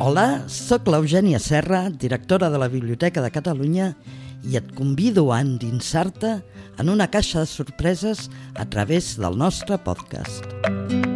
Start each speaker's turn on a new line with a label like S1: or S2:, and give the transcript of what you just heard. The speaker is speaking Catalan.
S1: Hola, sóc l'Eugènia Serra, directora de la Biblioteca de Catalunya i et convido a endinsar-te en una caixa de sorpreses a través del nostre podcast. Música